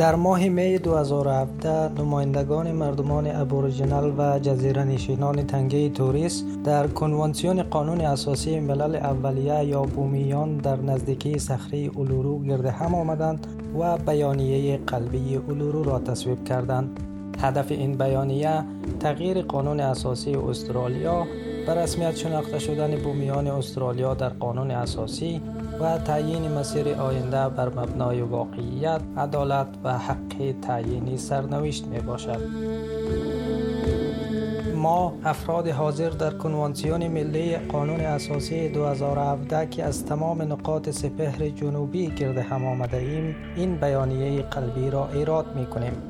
در ماه می 2017 نمایندگان مردمان ابوریجینال و جزیره نشینان تنگه توریس در کنوانسیون قانون اساسی ملل اولیه یا بومیان در نزدیکی صخره اولورو گرد هم آمدند و بیانیه قلبی اولورو را تصویب کردند. هدف این بیانیه تغییر قانون اساسی استرالیا به رسمیت شناخته شدن بومیان استرالیا در قانون اساسی و تعیین مسیر آینده بر مبنای واقعیت، عدالت و حق تعیینی سرنوشت می باشد. ما افراد حاضر در کنوانسیون ملی قانون اساسی 2017 که از تمام نقاط سپهر جنوبی گرد هم آمده ایم این بیانیه قلبی را ایراد می کنیم.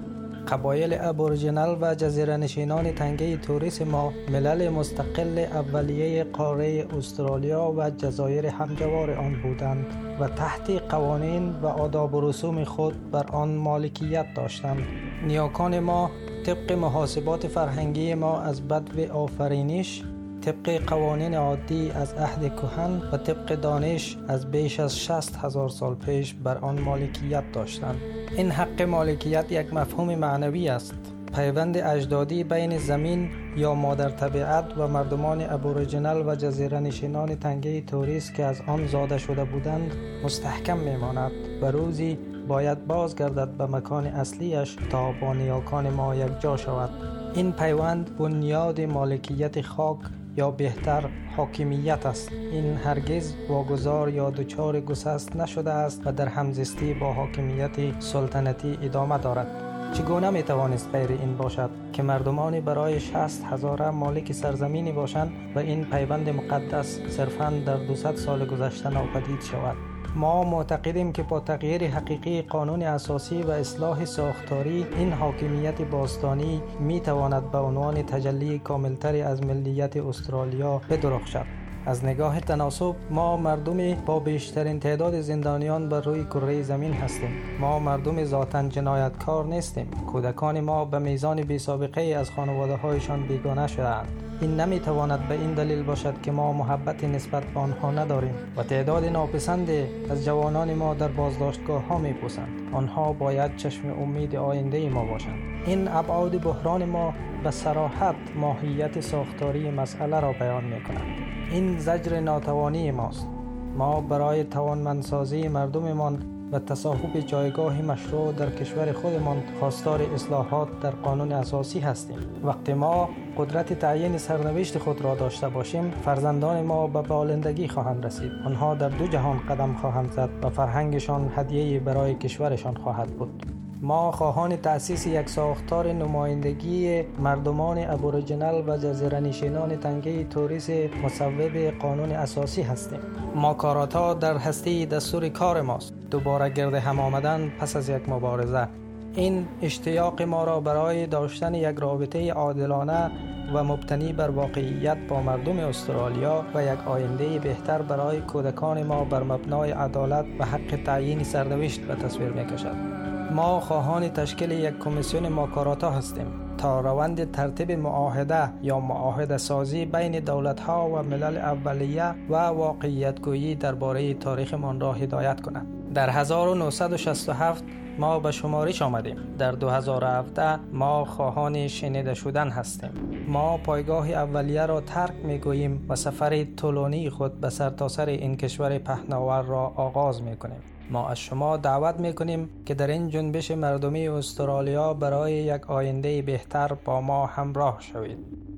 قبایل ابورجینال و جزیره نشینان تنگه توریس ما ملل مستقل اولیه قاره استرالیا و جزایر همجوار آن بودند و تحت قوانین و آداب و رسوم خود بر آن مالکیت داشتند. نیاکان ما طبق محاسبات فرهنگی ما از بدو آفرینش طبق قوانین عادی از عهد کهن و طبق دانش از بیش از 60 هزار سال پیش بر آن مالکیت داشتند. این حق مالکیت یک مفهوم معنوی است. پیوند اجدادی بین زمین یا مادر طبیعت و مردمان ابوریجینال و جزیره نشینان تنگه توریس که از آن زاده شده بودند مستحکم میماند و روزی باید بازگردد به مکان اصلیش تا با نیاکان ما یک جا شود. این پیوند بنیاد مالکیت خاک یا بهتر حاکمیت است. این هرگز واگذار یا دچار گسست نشده است و در همزیستی با حاکمیت سلطنتی ادامه دارد. چگونه می توانست غیر این باشد که مردمانی برای شست هزاره مالک سرزمینی باشند و این پیوند مقدس صرفا در 200 سال گذشته ناپدید شود؟ ما معتقدیم که با تغییر حقیقی قانون اساسی و اصلاح ساختاری این حاکمیت باستانی می تواند به عنوان تجلی کاملتری از ملیت استرالیا بدرخشد. از نگاه تناسب ما مردم با بیشترین تعداد زندانیان بر روی کره زمین هستیم. ما مردم ذاتا جنایتکار نیستیم. کودکان ما به میزان بی سابقه از خانواده هایشان بیگانه شدند این نمی تواند به این دلیل باشد که ما محبت نسبت به آنها نداریم و تعداد ناپسند از جوانان ما در بازداشتگاه ها می پوسند. آنها باید چشم امید آینده ما باشند. این ابعاد بحران ما به سراحت ماهیت ساختاری مسئله را بیان می کنند این زجر ناتوانی ماست. ما برای توانمندسازی مردممان و تصاحب جایگاه مشروع در کشور خودمان خواستار اصلاحات در قانون اساسی هستیم. وقتی ما قدرت تعیین سرنوشت خود را داشته باشیم فرزندان ما به بالندگی خواهند رسید. آنها در دو جهان قدم خواهند زد و فرهنگشان هدیه برای کشورشان خواهد بود. ما خواهان تأسیس یک ساختار نمایندگی مردمان ابوریجینال و جزیره نشینان تنگه توریس مصوب قانون اساسی هستیم. ما کاراتا در هستی دستور کار ماست. دوباره گرد هم آمدن پس از یک مبارزه. این اشتیاق ما را برای داشتن یک رابطه عادلانه و مبتنی بر واقعیت با مردم استرالیا و یک آینده بهتر برای کودکان ما بر مبنای عدالت و حق تعیین سرنوشت به تصویر می کشد. ما خواهان تشکیل یک کمیسیون ماکاراتا هستیم تا روند ترتیب معاهده یا معاهده سازی بین دولت ها و ملل اولیه و واقعیت گویی درباره تاریخمان را هدایت کند. در 1967 ما به شمارش آمدیم. در 2017 ما خواهان شنیده شدن هستیم. ما پایگاه اولیه را ترک می گوییم و سفر طولانی خود به سرتاسر سر این کشور پهناور را آغاز می کنیم ما از شما دعوت می کنیم که در این جنبش مردمی استرالیا برای یک آینده بهتر با ما همراه شوید.